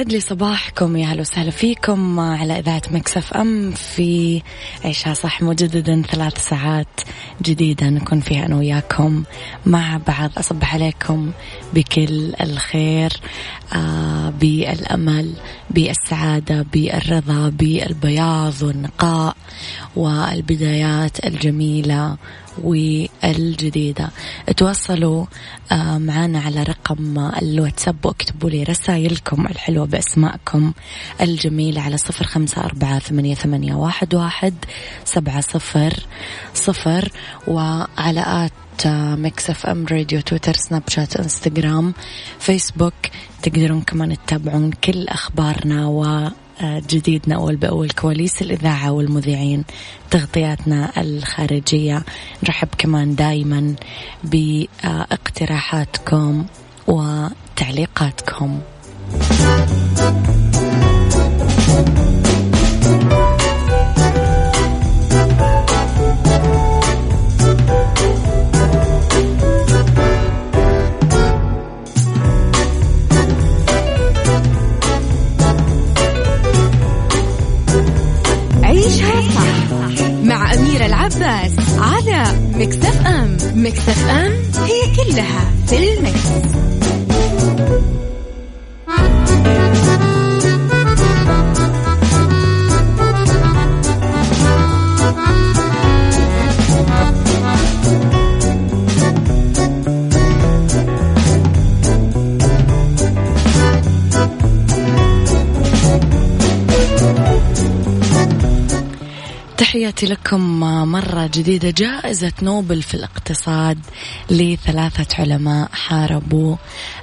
يسعد لي صباحكم يا هلا وسهلا فيكم على إذاعة مكسف أم في عيشها صح مجددا ثلاث ساعات جديدة نكون فيها أنا وياكم مع بعض. أصبح عليكم بكل الخير آه بالأمل بالسعادة بالرضا بالبياض والنقاء والبدايات الجميلة والجديدة تواصلوا آه، معنا على رقم الواتساب واكتبوا لي رسائلكم الحلوة بأسماءكم الجميلة على صفر خمسة أربعة ثمانية, ثمانية واحد, واحد سبعة صفر صفر وعلى at Mix FM Radio تويتر سناب شات إنستغرام فيسبوك. تقدرون كمان تتابعون كل أخبارنا و جديدنا أول بأول كواليس الإذاعة والمذيعين تغطياتنا الخارجية. نرحب كمان دايما باقتراحاتكم وتعليقاتكم. تحياتي لكم مرة جديدة. جائزة نوبل في الاقتصاد لثلاثة علماء حاربوا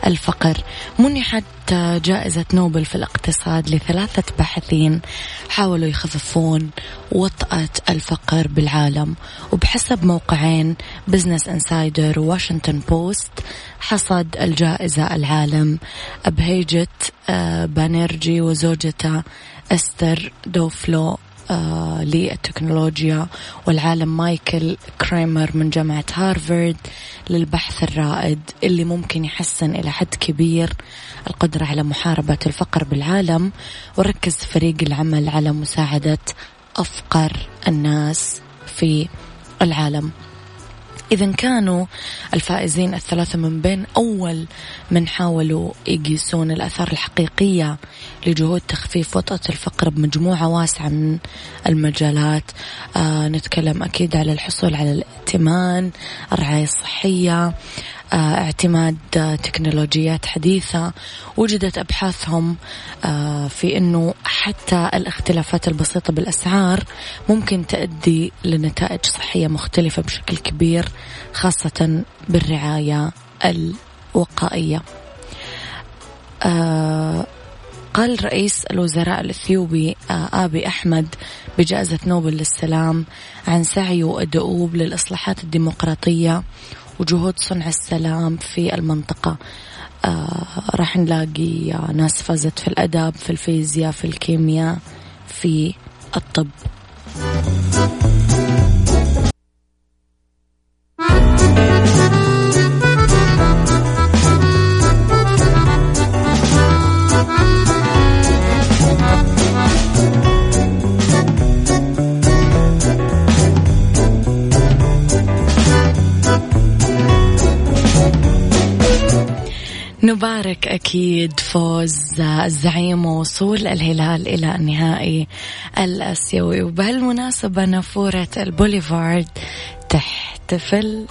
الفقر. منحت جائزة نوبل في الاقتصاد لثلاثة باحثين حاولوا يخففون وطأة الفقر بالعالم. وبحسب موقعين Business Insider وواشنطن بوست حصد الجائزة العالم أبهيجيت آه، بانيرجي وزوجته إستر دوفلو. آه للتكنولوجيا والعالم مايكل كريمر من جامعة هارفارد للبحث الرائد اللي ممكن يحسن إلى حد كبير القدرة على محاربة الفقر بالعالم وركز فريق العمل على مساعدة أفقر الناس في العالم. إذا كانوا الفائزين الثلاثة من بين أول من حاولوا يقيسون الأثار الحقيقية لجهود تخفيف وطأة الفقر بمجموعة واسعة من المجالات. آه نتكلم أكيد على الحصول على الائتمان الرعاية الصحية اعتماد تكنولوجيات حديثة وجدت أبحاثهم آه، في أنه حتى الاختلافات البسيطة بالأسعار ممكن تؤدي لنتائج صحية مختلفة بشكل كبير خاصة بالرعاية الوقائية. آه، قال رئيس الوزراء الإثيوبي آبي أحمد بجائزة نوبل للسلام عن سعيه الدؤوب للإصلاحات الديمقراطية وجهود صنع السلام في المنطقة. آه راح نلاقي ناس فازت في الأدب في الفيزياء في الكيمياء في الطب. نبارك أكيد فوز الزعيم ووصول الهلال إلى النهائي الآسيوي. وبهالمناسبة نافورة البوليفارد تحتفل.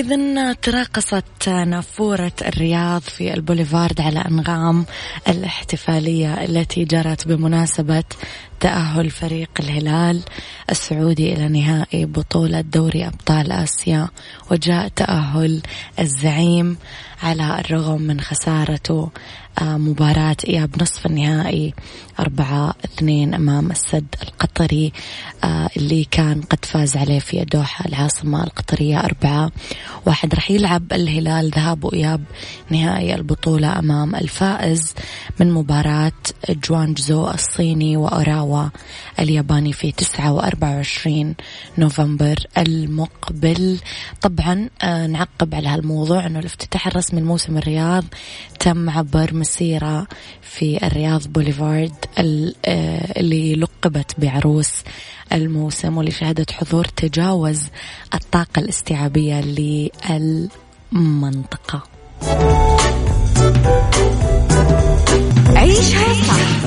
إذا تراقصت نافورة الرياض في البوليفارد على أنغام الاحتفالية التي جرت بمناسبة تأهل فريق الهلال السعودي إلى نهائي بطولة دوري أبطال آسيا وجاء تأهل الزعيم على الرغم من خسارته آه، مباراة إياب نصف النهائي أربعة اثنين أمام السد القطري آه، اللي كان قد فاز عليه في الدوحة العاصمة القطرية أربعة واحد. رح يلعب الهلال ذهاب وإياب نهائي البطولة أمام الفائز من مباراة جوانجزو الصيني وأوراوا الياباني في تسعة وأربعة وعشرين نوفمبر المقبل. طبعا آه، نعقب على هالموضوع أنه الافتتاح الرسمي لموسم الرياض تم عبر مسيرة في الرياض بوليفارد. اللي لقبت بعروس الموسم واللي شهدت حضور تجاوز الطاقة الاستيعابية للمنطقة عيشها صح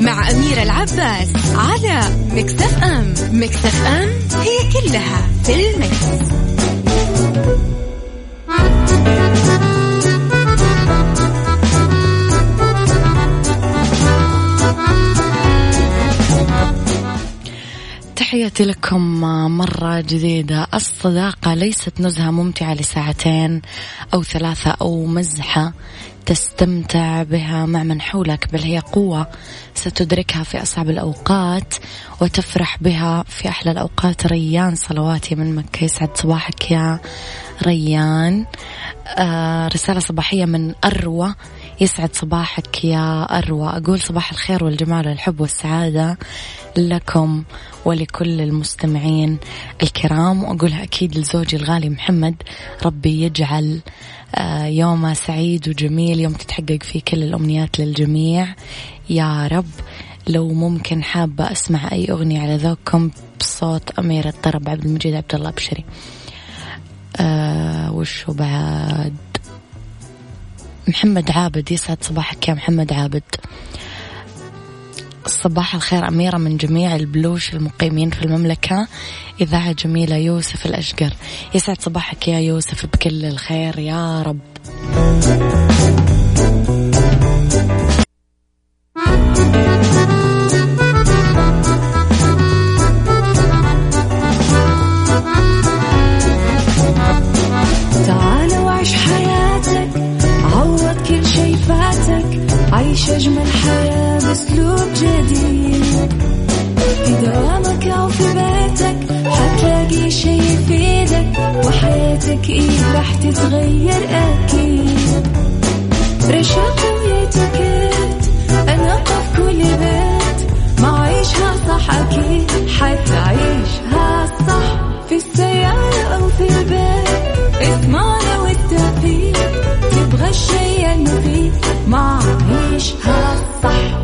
مع أميرة العباس على مكتف أم مكتف أم هي كلها في المكس. تحياتي لكم مرة جديدة. الصداقة ليست نزهة ممتعة لساعتين أو ثلاثة أو مزحة تستمتع بها مع من حولك بل هي قوة ستدركها في أصعب الأوقات وتفرح بها في أحلى الأوقات. ريان صلواتي من مكة. يسعد صباحك يا ريان. آه رسالة صباحية من أروى يسعد صباحك يا أروى. أقول صباح الخير والجمال والحب والسعادة لكم ولكل المستمعين الكرام. وأقولها أكيد لزوجي الغالي محمد ربي يجعل آه، يومه سعيد وجميل يوم تتحقق فيه كل الأمنيات للجميع. يا رب لو ممكن حابة أسمع أي أغنية على ذوقكم بصوت أمير الطرب عبد المجيد عبد الله بشري. أه وشو بعد؟ محمد عابد يسعد صباحك يا محمد عابد. صباح الخير أميرة من جميع البلوش المقيمين في المملكة إذاعة جميلة يوسف الأشقر. يسعد صباحك يا يوسف بكل الخير يا رب. تتغير أكيد. رشاق ويتوكيت أنا في كل بيت. ما عيشها صح أكيد حتعيشها صح. في السيارة أو في البيت اسمعنا والتوفيق. تبغى الشي المفيد ما عيشها صح.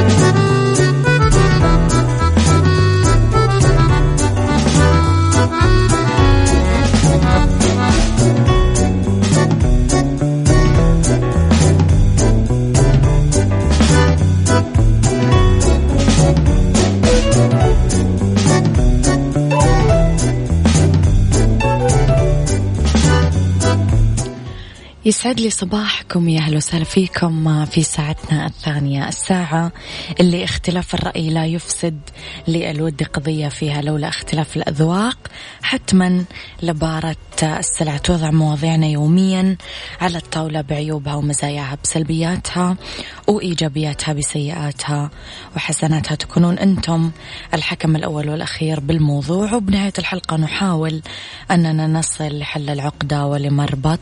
يسعد لي صباحكم يا أهلا وسهلا فيكم في ساعتنا الثانية. الساعة اللي اختلاف الرأي لا يفسد للود قضية فيها لولا اختلاف الأذواق. حتما لبارة السلع توضع مواضيعنا يوميا على الطاولة بعيوبها ومزاياها بسلبياتها وإيجابياتها بسيئاتها وحسناتها. تكونون أنتم الحكم الأول والأخير بالموضوع وبنهاية الحلقة نحاول أننا نصل لحل العقدة ولمربط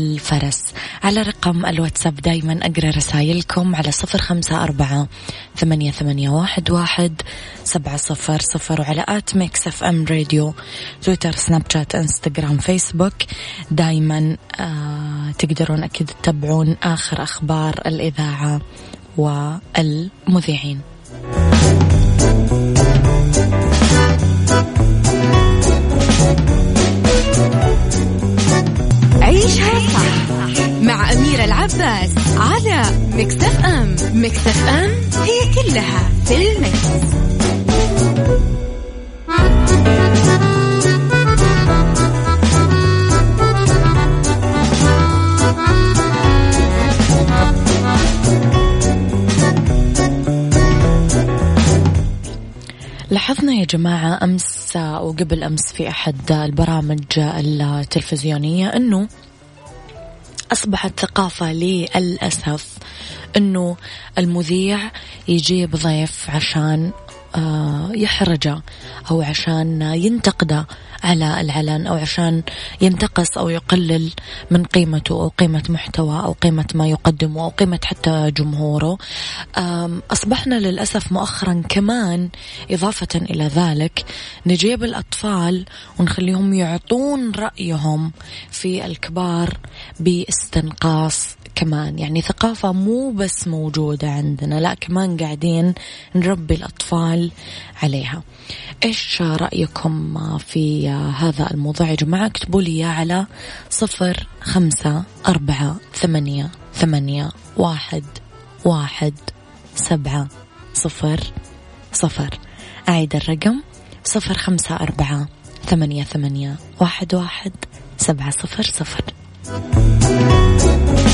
الفرس. على رقم الواتساب دايما أقرأ رسائلكم على صفر خمسة أربعة ثمانية, ثمانية واحد, واحد سبعة صفر صفر وعلى at Mix FM Radio تويتر سناب شات إنستغرام فيسبوك. دايما آه تقدرون أكيد تتابعون آخر أخبار الإذاعة والمذيعين. عيشها صح مع أميرة العباس على مكتف أم مكتف أم هي كلها في المكس. لاحظنا يا جماعة أمس وقبل أمس في أحد البرامج التلفزيونية أنه أصبحت ثقافة للأسف أنه المذيع يجيب ضيف عشان يحرجه أو عشان ينتقده على العلن أو عشان ينتقص أو يقلل من قيمته أو قيمة محتوى أو قيمة ما يقدمه أو قيمة حتى جمهوره. أصبحنا للأسف مؤخرا كمان إضافة إلى ذلك. نجيب الأطفال ونخليهم يعطون رأيهم في الكبار باستنقاص كمان. يعني ثقافة مو بس موجودة عندنا لا كمان قاعدين نربي الأطفال عليها. إيش رأيكم في هذا الموضوع يا جماعة؟ اكتبوا لي على صفر خمسة أربعة ثمانية ثمانية واحد واحد سبعة صفر صفر. أعيد الرقم صفر خمسة أربعة ثمانية ثمانية واحد واحد سبعة صفر صفر.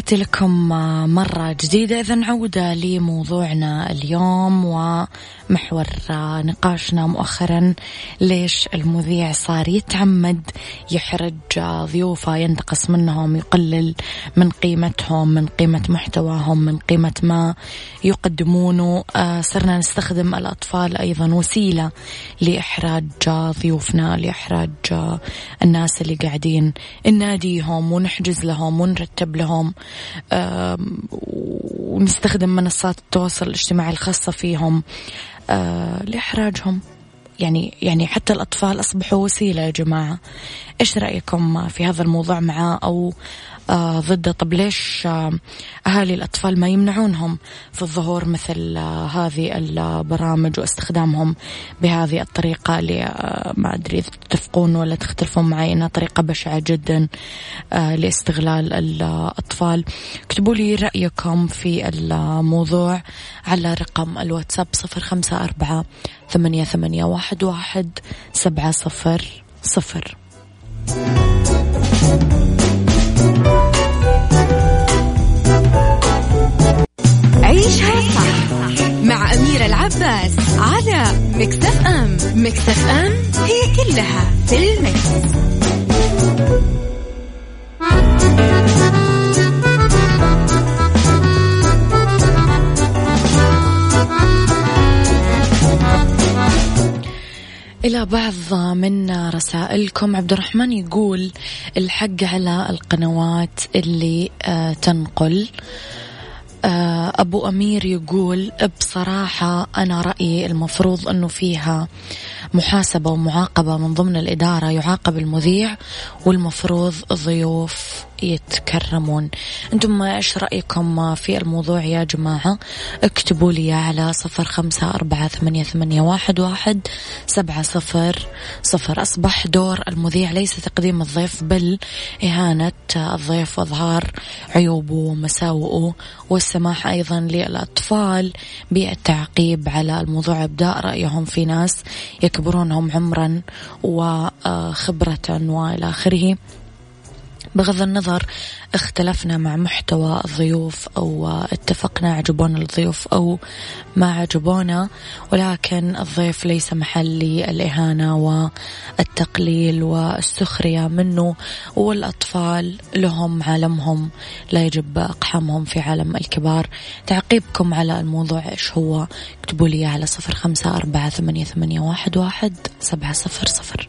تحياتي لكم مرة جديدة. إذا عودة لموضوعنا اليوم ومحور نقاشنا مؤخرا ليش المذيع صار يتعمد يحرج ضيوفه ينتقص منهم يقلل من قيمتهم من قيمة محتواهم من قيمة ما يقدمونه. آه، صرنا نستخدم الأطفال أيضا وسيلة لإحراج ضيوفنا لإحراج الناس اللي قاعدين نناديهم ونحجز لهم ونرتب لهم. ونستخدم منصات التواصل الاجتماعي الخاصة فيهم آه، لإحراجهم. يعني يعني حتى الأطفال أصبحوا وسيلة يا جماعة. إيش رأيكم في هذا الموضوع معاه أو ضده طب ليش آه أهالي الأطفال ما يمنعونهم في الظهور مثل آه هذه البرامج واستخدامهم بهذه الطريقة اللي آه ما أدري تتفقون ولا تختلفون معي إنها طريقة بشعة جدا آه لاستغلال الأطفال. اكتبوا لي رأيكم في الموضوع على رقم الواتساب صفر خمسة أربعة ثمانية ثمانية واحد واحد سبعة صفر صفر. عيشها صح مع أميرة العباس على مكتف أم. مكتف أم هي كلها في المكس. إلى بعض من رسائلكم. عبد الرحمن يقول الحق على القنوات اللي آه، تنقل. أبو أمير يقول بصراحة أنا رأيي المفروض أنه فيها محاسبة ومعاقبة من ضمن الإدارة يعاقب المذيع والمفروض الضيوف يتكرمون. أنتم إيش رأيكم في الموضوع يا جماعة؟ اكتبوا لي على صفر خمسة أربعة ثمانية, ثمانية واحد, واحد سبعة صفر صفر. أصبح دور المذيع ليس تقديم الضيف بل إهانة الضيف وإظهار عيوبه ومساوئه والسماح أيضا للأطفال بالتعقيب على الموضوع. إبداء رأيهم في ناس يكبرونهم عمرا وخبرة وإلى آخره. بغض النظر اختلفنا مع محتوى الضيوف أو اتفقنا عجبونا الضيوف أو ما عجبونا ولكن الضيف ليس محل للإهانة والتقليل والسخرية منه والأطفال لهم عالمهم لا يجب أقحامهم في عالم الكبار. تعقيبكم على الموضوع إيش هو؟ اكتبوا لي على صفر خمسة أربعة ثمانية, ثمانية واحد, واحد سبعة صفر صفر.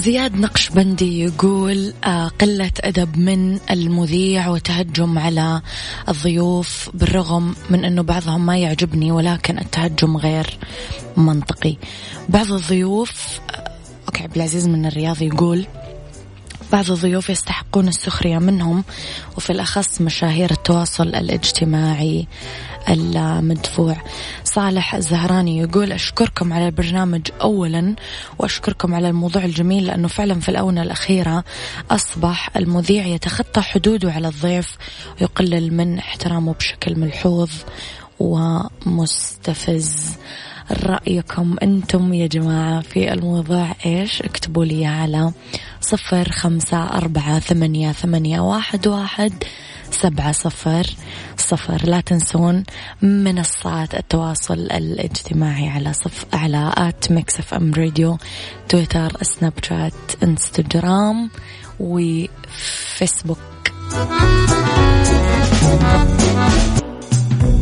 زياد نقشبندي يقول آه، قلة أدب من المذيع وتهجم على الضيوف بالرغم من أنه بعضهم ما يعجبني ولكن التهجم غير منطقي. بعض الضيوف آه، أوكي عبد العزيز من الرياض يقول بعض الضيوف يستحقون السخرية منهم وفي الأخص مشاهير التواصل الاجتماعي المدفوع. صالح الزهراني يقول أشكركم على البرنامج أولا وأشكركم على الموضوع الجميل لأنه فعلا في الأونة الأخيرة أصبح المذيع يتخطى حدوده على الضيف ويقلل من احترامه بشكل ملحوظ ومستفز. رأيكم أنتم يا جماعة في الموضوع إيش؟ اكتبوا لي على صفر خمسة أربعة ثمانية, ثمانية واحد, واحد سبعة صفر صفر. لا تنسون منصات التواصل الاجتماعي على صف على at Mix FM Radio تويتر سناب شات انستغرام وفيسبوك.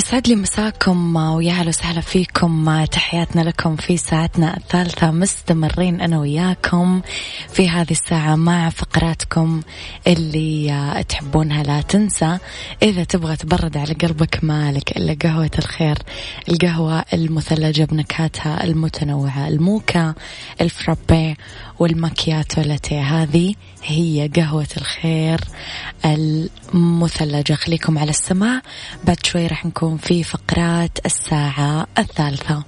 تسعة يسعد لي مساكم ويا أهلا وسهلا فيكم. تحياتنا لكم في ساعتنا الثالثة. مستمرين أنا وياكم في هذه الساعة مع فقراتكم اللي تحبونها. لا تنسى إذا تبغى تبرد على قلبك مالك إلا قهوة الخير القهوة المثلجة بنكهاتها المتنوعة الموكا الفرابي والماكياتو لاتيه هذه هي قهوة الخير المثلجة. خليكم على السماع بعد شوي راح نكون في فقرات الساعة الثالثة.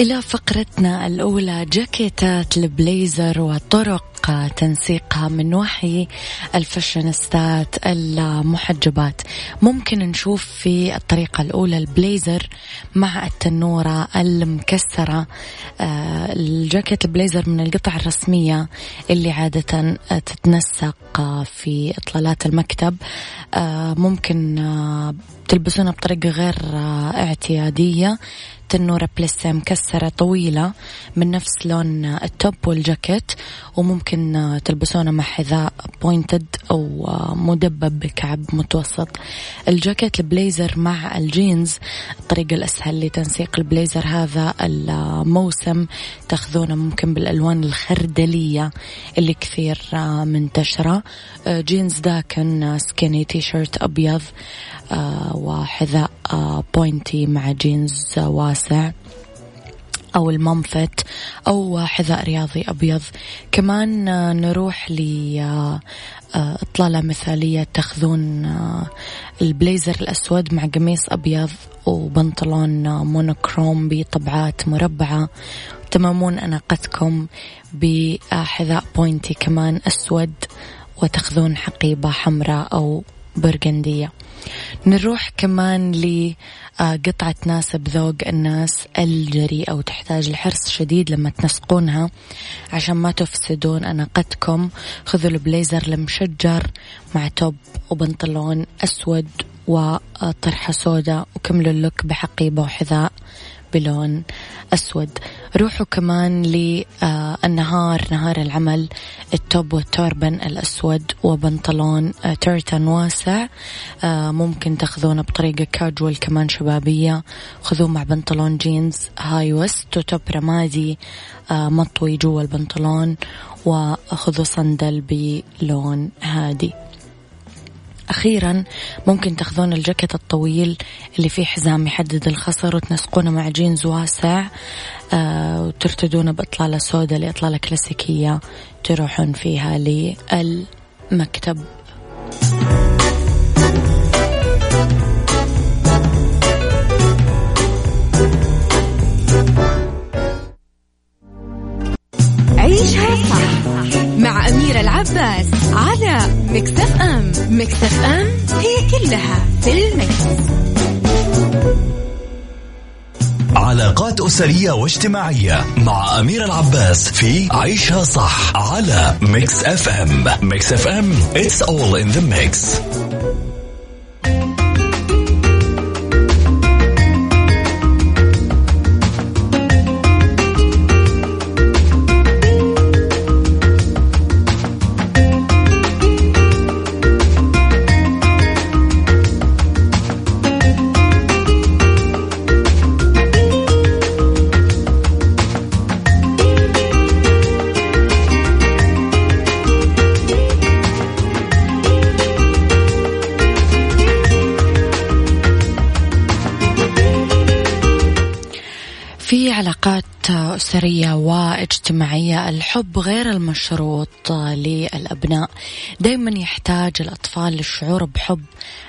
إلى فقرتنا الأولى جاكيتات البليزر وطرق تنسيقها من وحي الفاشينيستات المحجبات. ممكن نشوف في الطريقة الأولى البليزر مع التنورة المكسرة. آه، الجاكيت البليزر من القطع الرسمية اللي عادة تتنسق في إطلالات المكتب. آه، ممكن آه، تلبسونها بطريقة غير اعتيادية. تنورة plissé مكسرة طويلة من نفس لون ال top والجاكيت وممكن تلبسونه مع حذاء pointed أو مدبب بكعب متوسط. الجاكيت البليزر مع الجينز الطريقة الأسهل لتنسيق البليزر هذا الموسم. تأخذونه ممكن بالألوان الخردلية اللي كثير منتشرة. جينز داكن skinny تي شيرت أبيض. وحذاء pointy مع جينز واسع أو ال mom fit أو حذاء رياضي أبيض. كمان نروح ل إطلالة مثالية تاخذون البليزر الأسود مع قميص أبيض وبنطلون monochrome بطبعات مربعة. تتممون أناقتكم بحذاء pointy كمان أسود وتاخذون حقيبة حمراء أو برغندية نروح كمان لقطعة تناسب ذوق الناس الجريئة وتحتاج لحرص شديد لما تنسقونها عشان ما تفسدون أناقتكم. خذوا البليزر المشجر مع top وبنطلون أسود وطرحة سوداء وكملوا ال look بحقيبة وحذاء. بلون أسود. روحوا كمان للنهار نهار العمل ال top وال turban الأسود وبنطلون آه، tartan واسع. آه، ممكن تاخذونه بطريقة كاجوال كمان شبابية. خذوه مع بنطلون جينز high waist و top رمادي آه، مطوي جوا البنطلون. وخذوا صندل بلون هادي. أخيرا ممكن تأخذون الجاكيت الطويل اللي فيه حزام يحدد الخصر وتنسقونه مع جينز واسع آه وترتدونه بإطلالة سوداء لإطلالة كلاسيكية تروحون فيها للمكتب. مع أميرة العباس على Mix FM. Mix FM هي كلها في ال mix. علاقات أسرية واجتماعية مع أمير العباس في عيشها صح على Mix FM. Mix FM it's all in the mix. أسرية واجتماعية الحب غير المشروط للأبناء. دائما يحتاج الأطفال للشعور بحب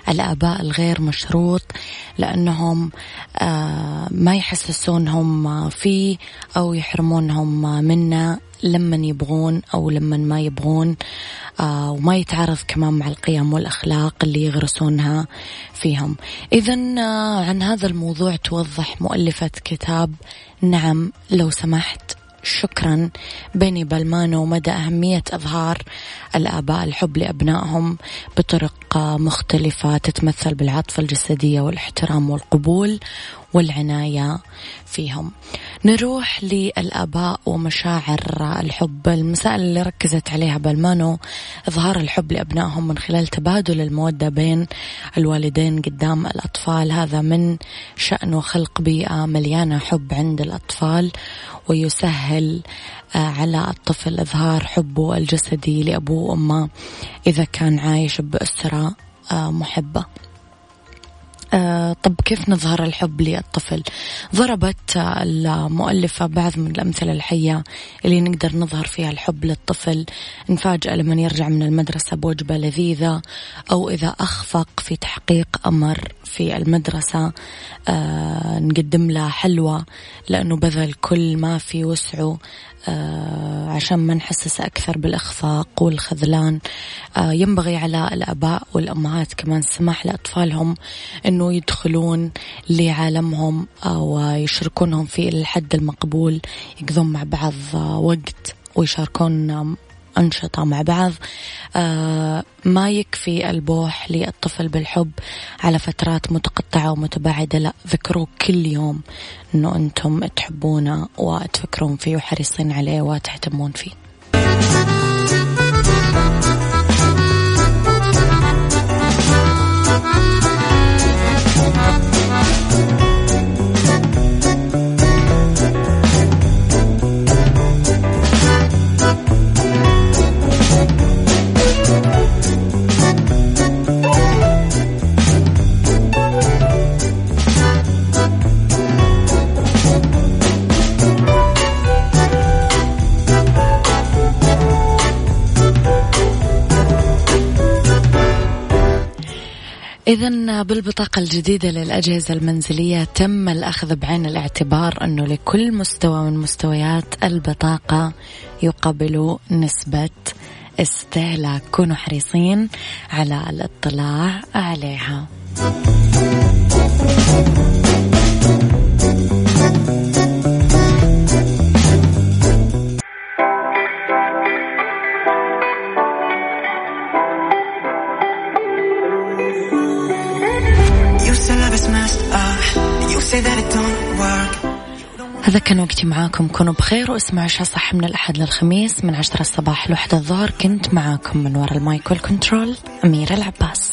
الآباء الغير مشروط لأنهم آه، ما يحسسونهم فيه أو يحرمونهم منه لما يبغون أو لما ما يبغون آه وما يتعارض كمان مع القيم والأخلاق اللي يغرسونها فيهم. إذا آه عن هذا الموضوع توضح مؤلفة كتاب نعم لو سمحت. شكرا. بيني بالمانو مدى أهمية إظهار الآباء الحب لأبنائهم بطرق مختلفة تتمثل بالعاطفة الجسدية والاحترام والقبول والعناية فيهم. نروح للآباء ومشاعر الحب. المسائل اللي ركزت عليها بالمانو إظهار الحب لأبنائهم من خلال تبادل المودة بين الوالدين قدام الأطفال. هذا من شأنه خلق بيئة مليانة حب عند الأطفال ويسهل آه، على الطفل إظهار حبه الجسدي لأبوه وأمه إذا كان عايش بأسرة آه، محبة. طب كيف نظهر الحب للطفل؟ ضربت المؤلفة بعض من الأمثلة الحية اللي نقدر نظهر فيها الحب للطفل. نفاجأ لما يرجع من المدرسة بوجبة لذيذة أو إذا أخفق في تحقيق أمر في المدرسة. آه نقدم له حلوى لأنه بذل كل ما في وسعه. آه، عشان ما نحسس أكثر بالإخفاق والخذلان. آه، ينبغي على الآباء والأمهات كمان السماح لأطفالهم أنه يدخلون لعالمهم ويشاركونهم في الحد المقبول يقضون مع بعض وقت ويشاركون أنشطة مع بعض. آه ما يكفي البوح للطفل بالحب على فترات متقطعة ومتباعدة. لا ذكروه كل يوم أنه أنتم تحبونه وتفكرون فيه وحريصين عليه وتهتمون فيه. إذا بالبطاقة الجديدة للأجهزة المنزلية تم الأخذ بعين الاعتبار أنه لكل مستوى من مستويات البطاقة يقابل نسبة استهلاك. كونوا حريصين على الاطلاع عليها. هذا كان وقتي معاكم. كونوا بخير واسمعوا عشاء صح من الأحد للخميس من عشرة الصباح لوحدة الظهر. كنت معاكم من وراء المايك والكنترول أميرة العباس.